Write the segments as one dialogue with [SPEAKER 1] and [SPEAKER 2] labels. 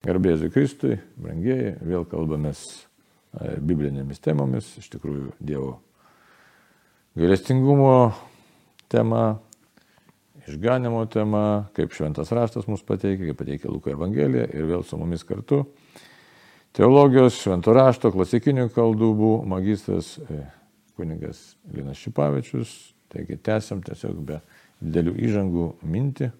[SPEAKER 1] Garbėsiu Kristui, brangieji, vėl kalbamės e, biblinėmis temomis, iš tikrųjų Dievo gailestingumo tema, išganimo tema, kaip šventas raštas mus pateikia, kaip pateikia Luko Evangelija ir vėl su mumis kartu. Teologijos, švento rašto, klasikinių kaldubų magistras e, kunigas Linas Šipavičius. Taigi tęsiam tiesiog be didelių įžangų mintį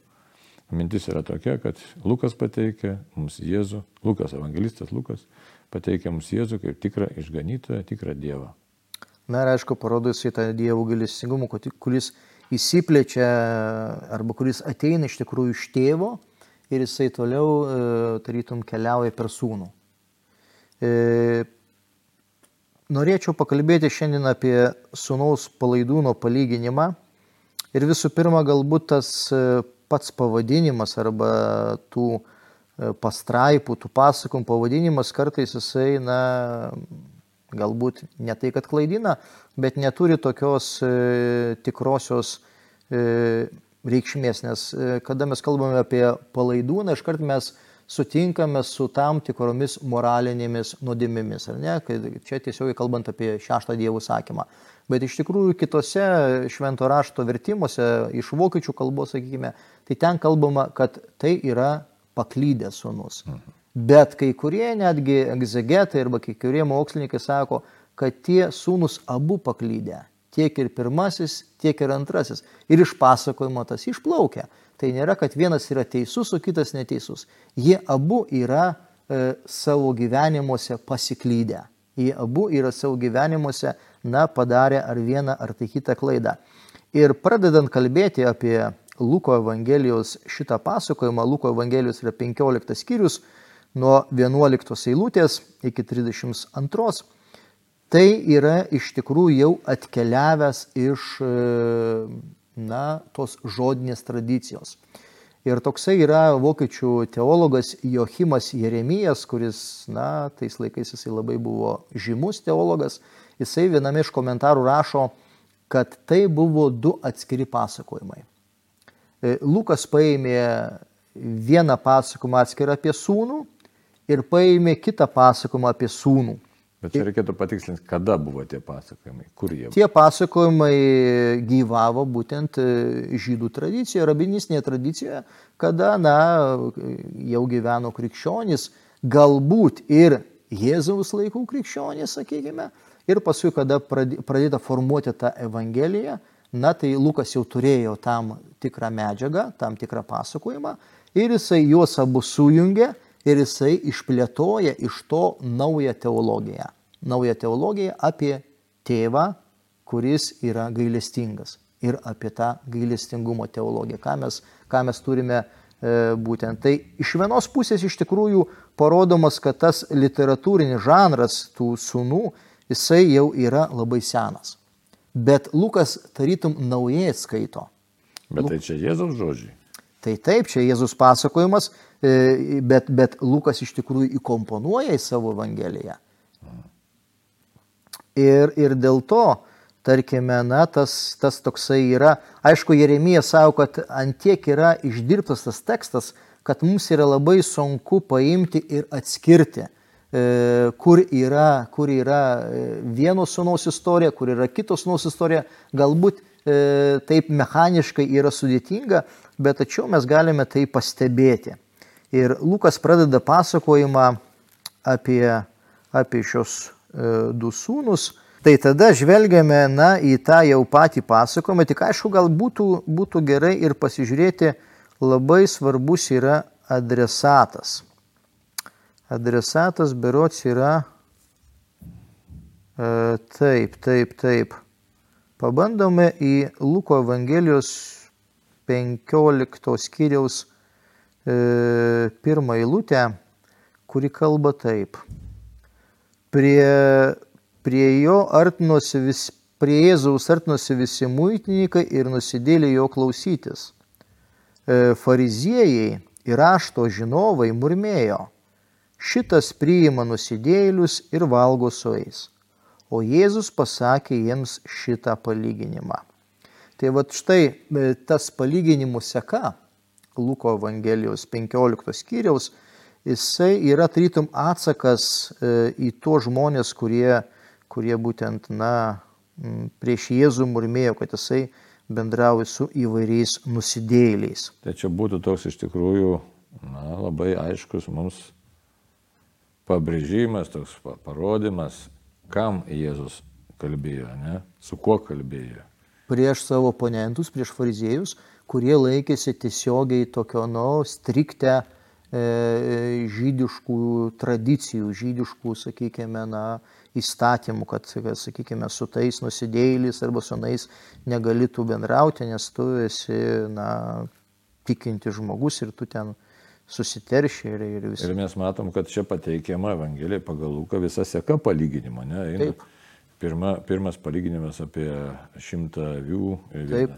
[SPEAKER 1] Mintis yra tokia, kad Lukas pateikia mums Jėzų, Lukas, evangelistas Lukas, pateikia mums Jėzų kaip tikrą išganytoją, tikrą Dievą.
[SPEAKER 2] Na ir aišku, parodo jisai tą Dievo gailestingumą, kuris įsiplečia arba kuris ateina iš tikrųjų iš tėvo ir jisai toliau, e, tarytum, keliauja per sūnų. E, norėčiau pakalbėti šiandien apie sūnaus palaidūno palyginimą. Ir visų pirma, galbūt tas e, pats pavadinimas arba tų e, pastraipų, tų pasakom pavadinimas kartais jisai, na, galbūt ne tai, kad klaidina, bet neturi tokios e, tikrosios e, reikšmės, nes e, kada mes kalbame apie palaidūną, iškart mes sutinkame su tam tikromis moralinėmis nuodėmėmis, ar ne? Čia tiesiog kalbant apie šeštą dievų sakymą. Bet iš tikrųjų kitose švento rašto vertimuose iš vokiečių kalbos, sakykime, tai ten kalbama, kad tai yra paklydęs sunus. Mhm. Bet kai kurie netgi egzegetai arba kai kurie mokslininkai sako, kad tie sūnus abu paklydę. Tiek ir pirmasis, tiek ir antrasis. Ir iš pasakojimo tas išplaukia. Tai nėra, kad vienas yra teisus, o kitas neteisus. Jie abu yra e, savo gyvenimuose pasiklydę. Jie abu yra savo gyvenimuose na, padarė ar vieną ar tai kitą klaidą. Ir pradedant kalbėti apie Luko Evangelijos šitą pasakojimą, Luko Evangelijos yra 15 skyrius nuo 11 eilutės iki 32, tai yra iš tikrųjų jau atkeliavęs iš na, tos žodinės tradicijos. Ir toksai yra vokiečių teologas Jochimas Jeremijas, kuris, na, tais laikais jisai labai buvo žymus teologas, jisai viename iš komentarų rašo, kad tai buvo du atskiri pasakojimai. E, Lukas paėmė vieną pasakojimą atskirą apie sūnų ir paėmė kitą pasakojimą apie sūnų.
[SPEAKER 1] Bet čia reikėtų patikslinti, kada buvo tie pasakojimai, kur jie buvo.
[SPEAKER 2] Tie pasakojimai gyvavo būtent e, žydų tradicijoje, rabinistinėje tradicijoje, kada, na, jau gyveno krikščionys, galbūt ir Jėzaus laikų krikščionys, sakykime, Ir paskui, kada pradėta formuoti tą Evangeliją, na tai Lukas jau turėjo tam tikrą medžiagą, tam tikrą pasakojimą ir jisai juos abu sujungia ir jisai išplėtoja iš to naują teologiją. Naują teologiją apie tėvą, kuris yra gailestingas ir apie tą gailestingumo teologiją, ką mes, ką mes turime e, būtent. Tai iš vienos pusės iš tikrųjų parodomas, kad tas literatūrinis žanras tų sunų jisai jau yra labai senas. Bet Lukas tarytum naujai skaito.
[SPEAKER 1] Bet tai čia Jėzaus žodžiai.
[SPEAKER 2] Tai taip, čia Jėzus pasakojimas, e, bet, bet Lukas iš tikrųjų įkomponuoja į savo Evangeliją. Ir, ir dėl to, tarkime, na, tas, tas toksai yra, aišku, Jeremija savo, kad antiek yra išdirbtas tas tekstas, kad mums yra labai sunku paimti ir atskirti kur yra, kur yra e, vieno sūnaus istorija, kur yra kitos sūnaus istorija, galbūt e, taip mechaniškai yra sudėtinga, bet tačiau mes galime tai pastebėti. Ir Lukas pradeda pasakojimą apie, apie šios du sūnus. Tai tada žvelgiame na, į tą jau patį pasakojimą, tik aišku, gal būtų, būtų gerai ir pasižiūrėti, labai svarbus yra adresatas adresatas berots yra e, taip, taip, taip. Pabandome į Luko Evangelijos 15 skyriaus e, pirmą eilutę, kuri kalba taip. Prie, prie jo artinosi vis, prie Jėzaus artinosi visi muitininkai ir nusidėlė jo klausytis. E, fariziejai ir rašto žinovai murmėjo šitas priima nusidėlius ir valgo su jais. O Jėzus pasakė jiems šitą palyginimą. Tai va štai e, tas palyginimų seka Luko Evangelijos 15 skyriaus, jisai yra tarytum atsakas e, į tuos žmonės, kurie, kurie būtent, na, prieš Jėzų murmėjo, kad jisai bendrauja su įvairiais nusidėjėliais.
[SPEAKER 1] Tai čia būtų toks iš tikrųjų na, labai aiškus mums pabrėžimas, toks pa- parodymas, kam Jėzus kalbėjo, ne? su kuo kalbėjo.
[SPEAKER 2] Prieš savo oponentus, prieš fariziejus, kurie laikėsi tiesiogiai tokio, nu, striktę e, žydiškų tradicijų, žydiškų, sakykime, na, įstatymų, kad, sakykime, su tais nusidėjėliais arba su nais negalėtų bendrauti, nes tu esi, na, tikinti žmogus ir tu ten susiterši ir, ir visą.
[SPEAKER 1] Ir mes matom, kad čia pateikiama Evangelija pagal Luką visa seka palyginimo. Ne? Eina. Pirma, pirmas palyginimas apie šimtą avių,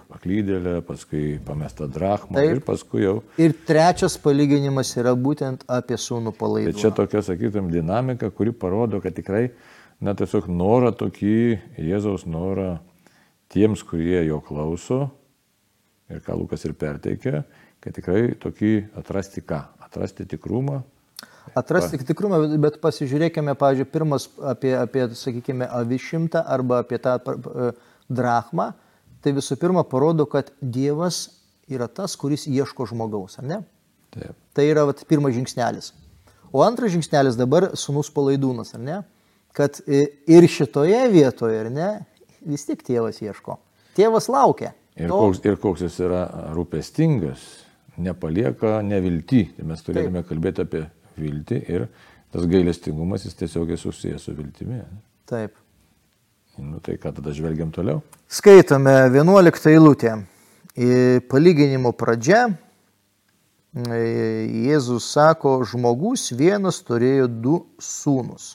[SPEAKER 1] paklydėlę, paskui pamestą drachmą
[SPEAKER 2] Taip.
[SPEAKER 1] ir paskui jau.
[SPEAKER 2] Ir trečias palyginimas yra būtent apie sūnų
[SPEAKER 1] Tai
[SPEAKER 2] palaidų.
[SPEAKER 1] čia tokia, sakytum, dinamika, kuri parodo, kad tikrai, na tiesiog norą tokį, Jėzaus norą tiems, kurie jo klauso, ir ką Lukas ir perteikia, kad tikrai tokį atrasti ką? Atrasti tikrumą,
[SPEAKER 2] Atrasti tikrumą, bet pasižiūrėkime, pavyzdžiui, pirmas apie, apie sakykime, avišimtą arba apie tą pa- pa- drachmą. Tai visų pirma parodo, kad Dievas yra tas, kuris ieško žmogaus, ar ne?
[SPEAKER 1] taip,
[SPEAKER 2] Tai yra vat, pirmas žingsnelis. O antras žingsnelis dabar sunus palaidūnas, ar ne? Kad i- ir šitoje vietoje, ar ne, vis tik tėvas ieško. Tėvas laukia.
[SPEAKER 1] Ir
[SPEAKER 2] To-
[SPEAKER 1] koks, ir koks jis yra rūpestingas, nepalieka nevilti. Tai mes turėtume kalbėti apie viltį ir tas gailestingumas jis tiesiogiai susijęs su viltimi.
[SPEAKER 2] Taip.
[SPEAKER 1] Nu, tai ką tada žvelgiam toliau?
[SPEAKER 2] Skaitome 11 eilutę. Palyginimo pradžia e, Jėzus sako, žmogus vienas turėjo du sūnus.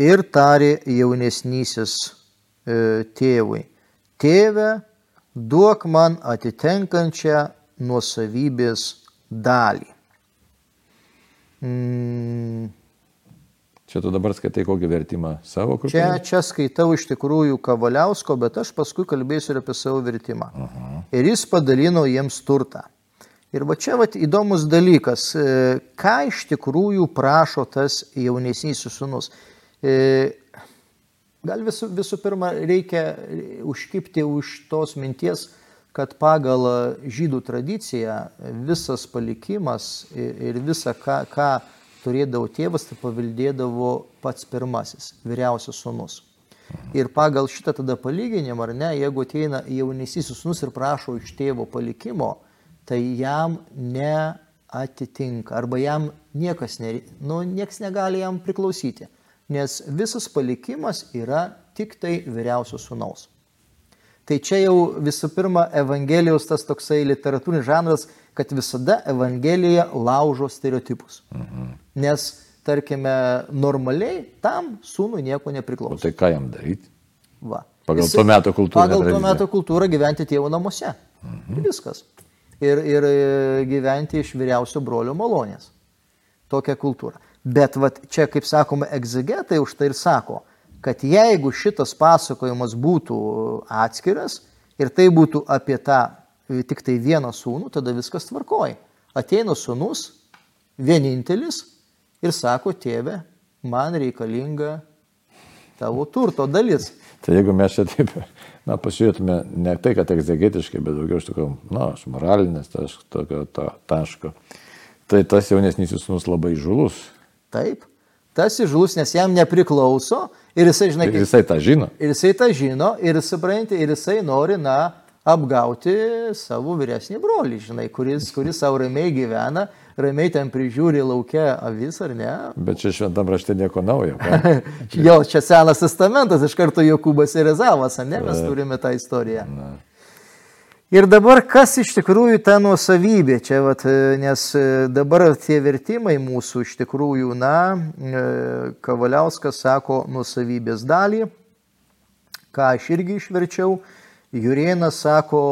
[SPEAKER 2] Ir tarė jaunesnysis e, tėvui, tėve, duok man atitenkančią nuosavybės dalį. Mm,
[SPEAKER 1] Čia tu dabar skaitai kokį vertimą savo kur?
[SPEAKER 2] Čia, čia skaitau iš tikrųjų Kavaliausko, bet aš paskui kalbėsiu ir apie savo vertimą. Ir jis padalino jiems turtą. Ir va čia vat, įdomus dalykas, e, ką iš tikrųjų prašo tas jaunesnysis sunus. E, Gal visų, visų pirma reikia užkipti už tos minties, kad pagal žydų tradiciją visas palikimas ir visa, ką, ką turėdavo tėvas, tai paveldėdavo pats pirmasis, vyriausias sunus. Ir pagal šitą tada palyginimą, ar ne, jeigu ateina jaunesysis sunus ir prašo iš tėvo palikimo, tai jam neatitinka arba jam niekas, ne, nu, niekas negali jam priklausyti, nes visas palikimas yra tik tai vyriausios sunaus. Tai čia jau visų pirma Evangelijos tas toksai literatūrinis žanras, kad visada Evangelija laužo stereotipus. Mhm. Nes, tarkime, normaliai tam sūnui nieko
[SPEAKER 1] O
[SPEAKER 2] nepriklauso.
[SPEAKER 1] tai ką jam daryti?
[SPEAKER 2] Va.
[SPEAKER 1] Pagal
[SPEAKER 2] Jisai-
[SPEAKER 1] to meto kultūrą.
[SPEAKER 2] Pagal to meto kultūrą gyventi tėvo namuose. Mhm. Viskas. Ir, ir e, gyventi iš vyriausio brolio malonės. Tokia kultūra. Bet vat, čia, kaip sakoma, egzegetai už tai ir sako, kad jeigu šitas pasakojimas būtų atskiras ir tai būtų apie tą e, tik tai vieną sūnų, tada viskas tvarkoja. Ateina sūnus, vienintelis ir sako, tėve, man reikalinga tavo turto dalis.
[SPEAKER 1] Tai jeigu mes čia taip, na, pasižiūrėtume ne tai, kad egzegetiškai, bet daugiau iš tokio, na, iš moralinės taško, tokio ta, taško, tai tas jaunesnysis sūnus labai žulus.
[SPEAKER 2] Taip. Tas įžūlus, nes jam nepriklauso ir jisai, žinai,
[SPEAKER 1] Ir
[SPEAKER 2] kaip,
[SPEAKER 1] jisai tą žino.
[SPEAKER 2] ir jisai tą žino ir supranti, ir jisai nori, na, apgauti savo vyresnį brolį, žinai, kuris, kuris savo ramiai gyvena, ramiai ten prižiūri laukia avis ar ne.
[SPEAKER 1] Bet čia šventam rašte nieko naujo.
[SPEAKER 2] Jo, čia senas testamentas, iš karto Jokūbas ir Ezavas, ar ne, mes turime tą istoriją.
[SPEAKER 1] Na,
[SPEAKER 2] Ir dabar kas iš tikrųjų ta nuosavybė, čia vat, e, nes e, dabar tie vertimai mūsų iš tikrųjų, na, e, Kavaliauskas sako nuosavybės dalį, ką aš irgi išverčiau, Jurienas sako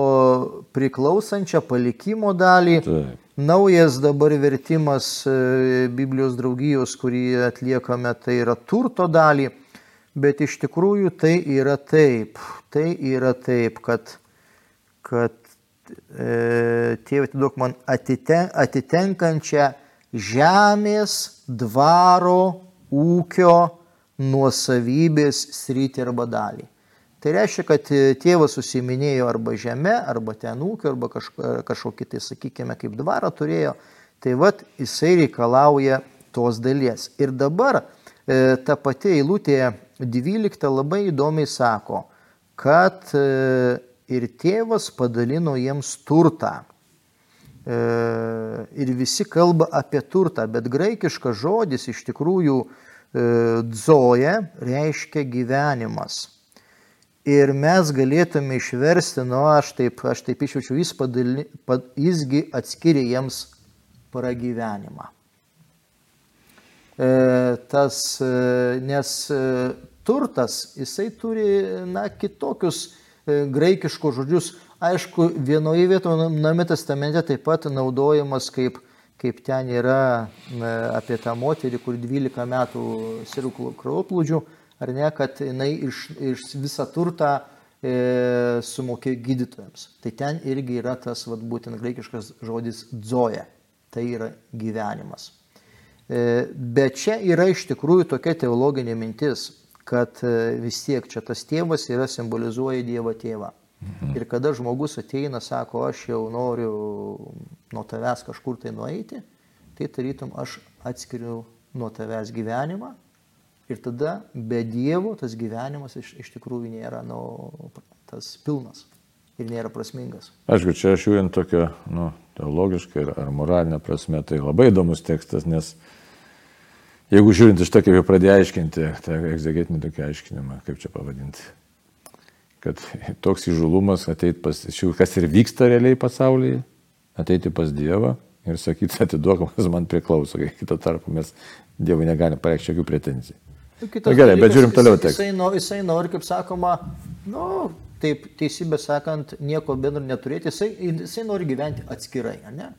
[SPEAKER 2] priklausančią palikimo dalį,
[SPEAKER 1] taip.
[SPEAKER 2] Naujas dabar vertimas Biblijos draugijos, kurį atliekame, tai yra turto dalį, bet iš tikrųjų tai yra taip, tai yra taip, kad, kad e, tėvai atiduok man atiten, atitenkančią žemės, dvaro, ūkio, nuosavybės sritį arba dalį. Tai reiškia, kad tėvas susiminėjo arba žemė, arba ten ūkio, arba kažkokį tai, sakykime, kaip dvarą turėjo. Tai vad jisai reikalauja tos dalies. Ir dabar e, ta pati eilutė 12 labai įdomiai sako, kad e, ir tėvas padalino jiems turtą. E, ir visi kalba apie turtą, bet graikiškas žodis iš tikrųjų e, dzoje reiškia gyvenimas. Ir mes galėtume išversti, nu aš taip, aš taip išvečiu, jis padali, pad, jisgi atskiria jiems pragyvenimą. E, tas, e, nes turtas, jisai turi, na, kitokius graikiškus žodžius. Aišku, vienoje vietoje Name testamente taip pat naudojamas kaip, kaip ten yra apie tą moterį, kur 12 metų sirų krauplūdžių, ar ne, kad jinai iš, iš visą turtą e, sumokė gydytojams. Tai ten irgi yra tas vat, būtent graikiškas žodis dzoja. Tai yra gyvenimas. E, bet čia yra iš tikrųjų tokia teologinė mintis kad e, vis tiek čia tas tėvas yra simbolizuoja Dievo tėvą. Mhm. Ir kada žmogus ateina, sako, aš jau noriu nuo tavęs kažkur tai nueiti, tai tarytum aš atskiriu nuo tavęs gyvenimą ir tada be Dievo tas gyvenimas iš, iš tikrųjų nėra nu, tas pilnas ir nėra prasmingas.
[SPEAKER 1] Aišku, čia aš žiūrint tokią nu, teologišką ar moralinę prasme, tai labai įdomus tekstas, nes uh, Jeigu žiūrint iš to, kaip jau pradėjo aiškinti, tą egzegetinį tokį aiškinimą, kaip čia pavadinti, kad toks įžulumas ateit pas, kas ir vyksta realiai pasaulyje, ateiti pas Dievą ir sakyti, atiduok, kas man priklauso, kai kito tarpu mes Dievui negalime pareikšti jokių pretenzijų. Nu, Na, gerai, dalykas, bet žiūrim toliau tekstą.
[SPEAKER 2] Jisai, nori, jisai nori, kaip sakoma, nu, taip teisybė sakant, nieko bendro neturėti, jisai, jisai nori gyventi atskirai, ne?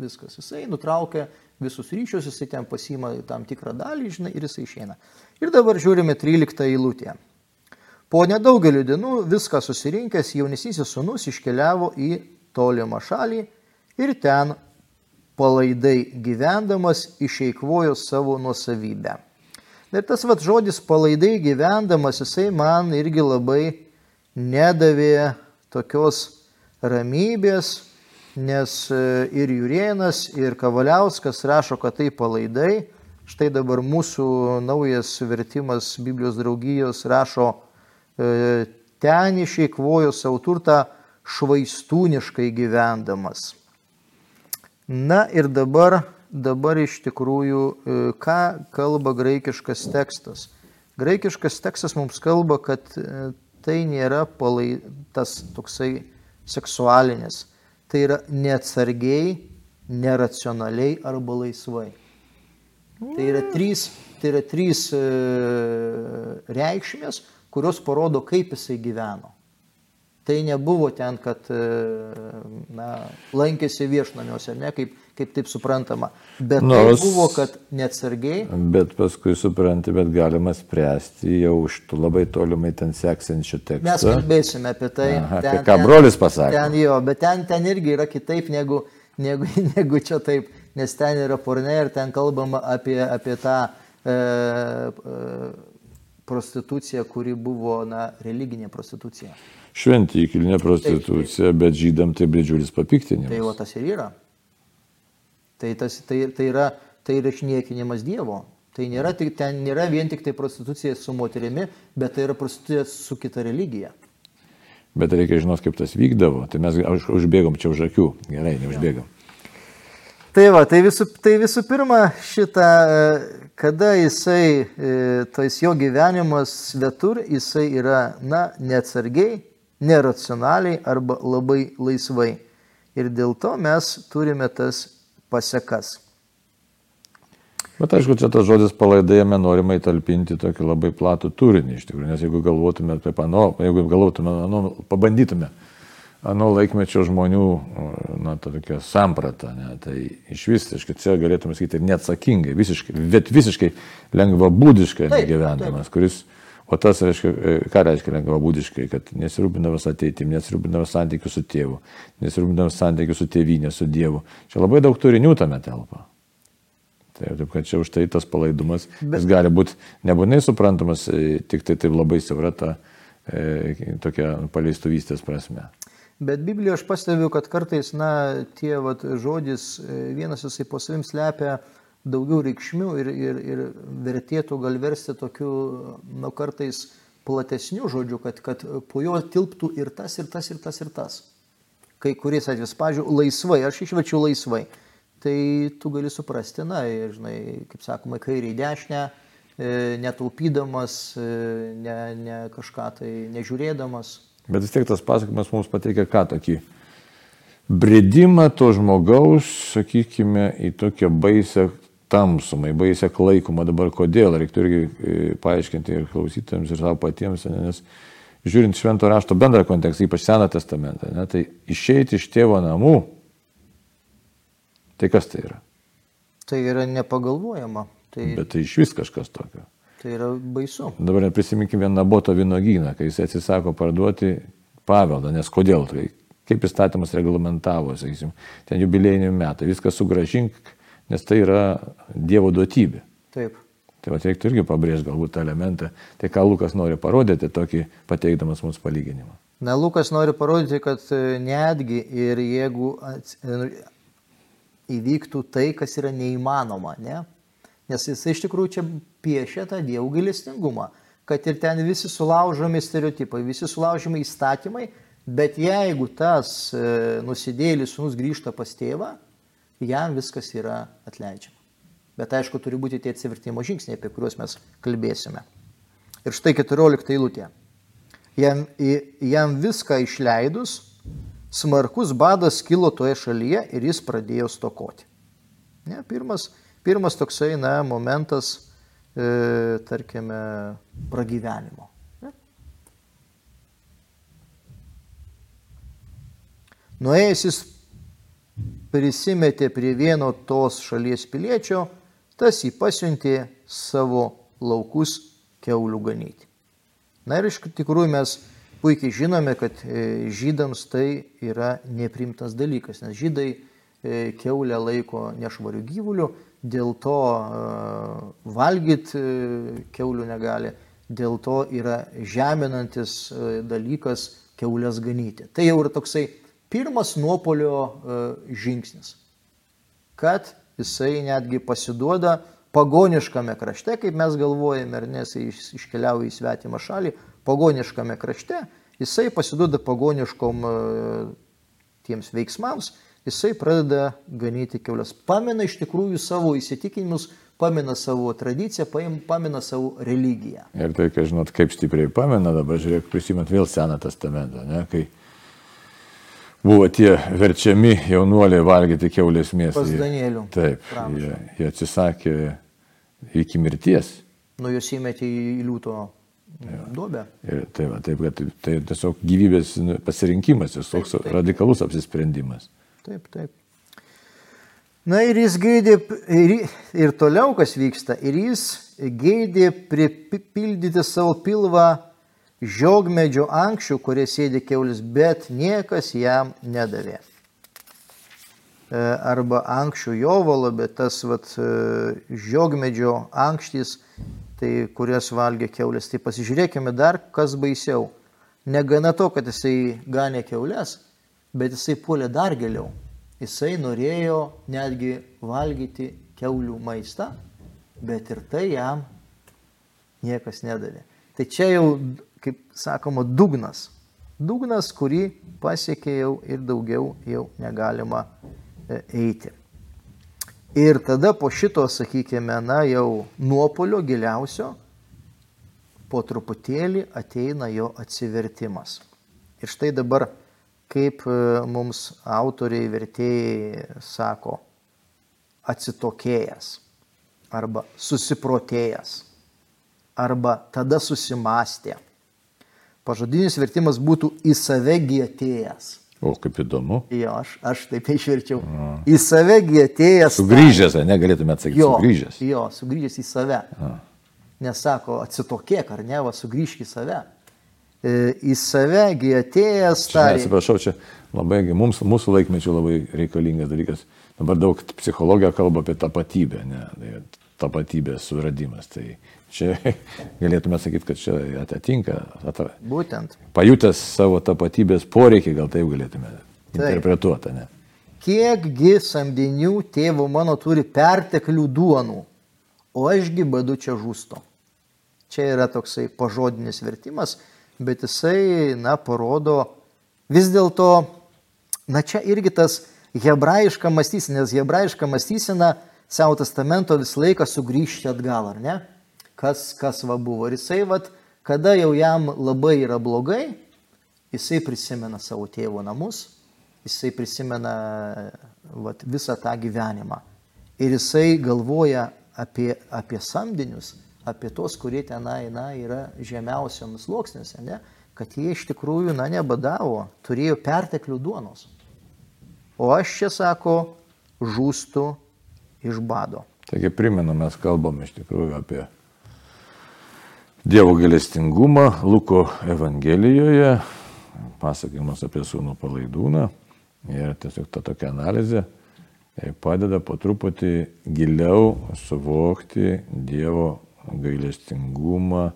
[SPEAKER 2] Viskas. Jisai nutraukia visus ryšius, jisai ten pasima tam tikrą dalį, žinai, ir jisai išeina. Ir dabar žiūrime 13 eilutę. Po nedaugelio dienų viską susirinkęs jaunesnysis sunus iškeliavo į tolimą šalį ir ten palaidai gyvendamas išeikvojo savo nuosavybę. Ir tas vad žodis palaidai gyvendamas, jisai man irgi labai nedavė tokios ramybės, nes e, ir Jurienas, ir Kavaliauskas rašo, kad tai palaidai. Štai dabar mūsų naujas vertimas Biblijos draugijos rašo, e, ten išeikvojo savo turtą švaistūniškai gyvendamas. Na ir dabar, dabar iš tikrųjų, e, ką kalba graikiškas tekstas. Graikiškas tekstas mums kalba, kad tai nėra palai, tas toksai seksualinis tai yra neatsargiai, neracionaliai arba laisvai. Tai yra trys, tai yra trys e, reikšmės, kurios parodo, kaip jisai gyveno. Tai nebuvo ten, kad e, na, lankėsi viešnamiuose, ne, kaip, kaip taip suprantama. Bet nu, tai buvo, kad neatsargiai.
[SPEAKER 1] Bet paskui supranti, bet galima spręsti jau už labai tolimai ten seksančių tekstų.
[SPEAKER 2] Mes kalbėsime apie tai.
[SPEAKER 1] Aha, ten, apie ką ten, brolis pasakė.
[SPEAKER 2] Ten jo, bet ten, ten irgi yra kitaip negu, negu, negu čia taip, nes ten yra porne ir ten kalbama apie, apie tą e, e, prostituciją, kuri buvo na, religinė prostitucija
[SPEAKER 1] šventykilinė prostitucija, bet žydam tai didžiulis papiktinimas.
[SPEAKER 2] Tai va tas ir yra. Tai, tas, tai, tai yra, tai yra išniekinimas Dievo. Tai nėra, tik, ten nėra vien tik tai prostitucija su moterimi, bet tai yra prostitucija su kita religija.
[SPEAKER 1] Bet reikia žinoti, kaip tas vykdavo. Tai mes užbėgom čia už akių. Gerai, neužbėgom.
[SPEAKER 2] Tai va, tai visų, tai visų pirma, šitą, kada jisai, e, tas jo gyvenimas svetur, jisai yra, na, neatsargiai, neracionaliai arba labai laisvai. Ir dėl to mes turime tas pasekas.
[SPEAKER 1] Bet aišku, čia tas žodis palaidėjame norima įtalpinti tokį labai platų turinį iš tikrųjų, nes jeigu galvotume apie pano, jeigu galvotume, ano, pabandytume anu laikmečio žmonių, na, tokia samprata, ne, tai iš vis, aišku, čia galėtume sakyti, neatsakingai, visiškai, bet visiškai lengvabūdiškai gyvenimas, kuris O tas reiškia, e, ką reiškia lengvabūdiškai, kad nesirūpinamas ateitim, nesirūpinamas santykių su tėvu, nesirūpinamas santykių su tėvynė, su Dievu. Čia labai daug turinių tame telpa. Tai taip, kad čia už tai tas palaidumas, Bet... jis gali būti nebūtinai suprantamas, e, tik tai taip labai siaurata e, tokia paleistuvystės prasme.
[SPEAKER 2] Bet Biblijoje aš pastebiu, kad kartais, na, tie vat, žodis, e, vienas jisai po savim slepia daugiau reikšmių ir, ir, ir vertėtų gal versti tokiu, nu, kartais platesniu žodžiu, kad, kad po jo tilptų ir tas, ir tas, ir tas, ir tas. Kai kuris atvejais, pažiūrėjau, laisvai, aš išvečiu laisvai, tai tu gali suprasti, na, žinai, kaip sakoma, kairį dešinę, e, netaupydamas, e, ne, ne kažką tai nežiūrėdamas.
[SPEAKER 1] Bet vis tiek tas pasakymas mums pateikia ką tokį bredimą to žmogaus, sakykime, į tokią baisę tamsumą, į baisę klaikumą. Dabar kodėl, reiktų irgi e, paaiškinti ir klausytėms, ir savo patiems, nes žiūrint švento rašto bendrą kontekstą, ypač Seną testamentą, ne, tai išeiti iš tėvo namų, tai kas tai yra?
[SPEAKER 2] Tai yra nepagalvojama. Tai...
[SPEAKER 1] Bet tai iš vis kažkas tokio.
[SPEAKER 2] Tai yra baisu.
[SPEAKER 1] Dabar prisiminkime vieną Naboto vynogyną, kai jis atsisako parduoti paveldą, nes kodėl tai, kaip įstatymas reglamentavo, sakysim, ten jubilėjinių metų, viską sugražink, nes tai yra Dievo duotybė.
[SPEAKER 2] Taip.
[SPEAKER 1] Tai va reiktų irgi pabrėžti galbūt tą elementą. Tai ką Lukas nori parodyti, tokį pateikdamas mums palyginimą.
[SPEAKER 2] Na, Lukas nori parodyti, kad e, netgi ir jeigu e, įvyktų tai, kas yra neįmanoma, ne? Nes jis iš tikrųjų čia piešia tą dievų gailestingumą, kad ir ten visi sulaužomi stereotipai, visi sulaužomi įstatymai, bet jeigu tas e, nusidėlis sunus grįžta pas tėvą, jam viskas yra atleidžiama. Bet aišku, turi būti tie atsivertimo žingsniai, apie kuriuos mes kalbėsime. Ir štai 14 eilutė. Jam, jam viską išleidus, smarkus badas kilo toje šalyje ir jis pradėjo stokoti. Ne, pirmas, pirmas toksai na, momentas, e, tarkime, pragyvenimo. Ne? Nuėjęs jis prisimetė prie vieno tos šalies piliečio, tas jį pasiuntė savo laukus keulių ganyti. Na ir iš tikrųjų mes puikiai žinome, kad e, žydams tai yra neprimtas dalykas, nes žydai e, keulę laiko nešvarių gyvulių, dėl to e, valgyti keulių negali, dėl to yra žeminantis dalykas keulės ganyti. Tai jau yra toksai pirmas nuopolio e, žingsnis, kad jisai netgi pasiduoda pagoniškame krašte, kaip mes galvojame, ar nes jis iškeliauja į svetimą šalį, pagoniškame krašte, jisai pasiduoda pagoniškom e, tiems veiksmams, jisai pradeda ganyti keulės. Pamena iš tikrųjų savo įsitikinimus, pamena savo tradiciją, pamena savo religiją.
[SPEAKER 1] Ir tai, kai žinot, kaip stipriai pamena, dabar žiūrėk, prisimint vėl Seną testamentą, ne, kai buvo tie verčiami jaunuoliai valgyti keulės mėsą.
[SPEAKER 2] Pas Danielių.
[SPEAKER 1] Taip, jie, jie atsisakė iki mirties.
[SPEAKER 2] Nu, jūs įmetė į liūto duobę.
[SPEAKER 1] Ir tai, va, taip, kad tai tiesiog gyvybės nu, pasirinkimas, jis toks taip, taip. radikalus apsisprendimas.
[SPEAKER 2] Taip, taip. Na ir jis geidė, ir, ir toliau kas vyksta, ir jis geidė pripildyti savo pilvą žiogmedžio ankščių, kurie sėdi keulis, bet niekas jam nedavė. E, arba ankščių jovalo, bet tas vat, e, žiogmedžio ankštys, tai kurias valgė keulis. Tai pasižiūrėkime dar, kas baisiau. Negana to, kad jisai ganė keulės, bet jisai puolė dar giliau. Jisai norėjo netgi valgyti keulių maistą, bet ir tai jam niekas nedavė. Tai čia jau kaip sakoma, dugnas. Dugnas, kurį pasiekė jau ir daugiau jau negalima e, eiti. Ir tada po šito, sakykime, na jau nuopolio giliausio, po truputėlį ateina jo atsivertimas. Ir štai dabar, kaip e, mums autoriai, vertėjai sako, atsitokėjęs arba susiprotėjęs arba tada susimastė Pažodinis vertimas būtų į save gėtėjęs.
[SPEAKER 1] O, kaip įdomu.
[SPEAKER 2] Jo, aš, aš taip išverčiau. A. Į save gėtėjęs.
[SPEAKER 1] Sugrįžęs, negalėtume atsakyti. Jo, sugrįžęs.
[SPEAKER 2] Jo, sugrįžęs į save. A. nesako atsitokėk ar ne, va sugrįžk į save. E, Į savegi atėjęs
[SPEAKER 1] Čia,
[SPEAKER 2] tarė.
[SPEAKER 1] atsiprašau, čia labai, mums, mūsų laikmečių labai reikalingas dalykas. Dabar daug psichologija kalba apie tapatybę, ne, tai tapatybės suradimas. Tai čia galėtume sakyti, kad čia atitinka, atra,
[SPEAKER 2] Būtent.
[SPEAKER 1] pajutęs savo tapatybės poreikį, gal taip galėtume interpretuoti, ne?
[SPEAKER 2] Kiekgi samdinių tėvo mano turi perteklių duonų, o ašgi badu čia žūsto. Čia yra toksai pažodinis vertimas, bet jisai, na, parodo vis dėlto, na, čia irgi tas hebrajiška mąstysena, nes hebrajiška mąstysena Savo testamento visą laiką sugrįžti atgal, ar ne? Kas, kas va buvo. Ir jisai, va, kada jau jam labai yra blogai, jisai prisimena savo tėvo namus, jisai prisimena vat, visą tą gyvenimą. Ir jisai galvoja apie, apie samdinius, apie tos, kurie tenai na, yra žemiausiomis sluoksnėse, ne? kad jie iš tikrųjų na, nebadavo, turėjo perteklių duonos. O aš čia sako, žūstu iš bado.
[SPEAKER 1] Taigi primenu, mes kalbam iš tikrųjų apie Dievo galestingumą Luko Evangelijoje, pasakymas apie sūnų palaidūną. Ir tiesiog ta tokia analizė padeda po truputį giliau suvokti Dievo gailestingumą,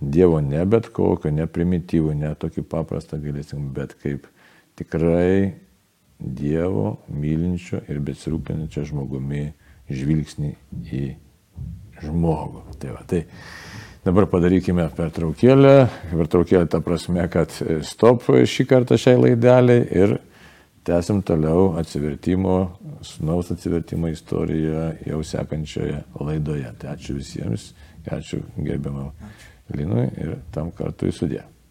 [SPEAKER 1] Dievo ne bet kokio, ne primityvų, ne tokį paprastą gailestingumą, bet kaip tikrai Dievo mylinčio ir besirūpinančio žmogumi žvilgsnį į žmogų. Tai, va, tai dabar padarykime pertraukėlę. Pertraukėlę ta prasme, kad stop šį kartą šiai laidelį ir tęsim toliau atsivertimo, sunaus atsivertimo istoriją jau sekančioje laidoje. Tai ačiū visiems, ačiū gerbiamam Linui ir tam kartui sudė.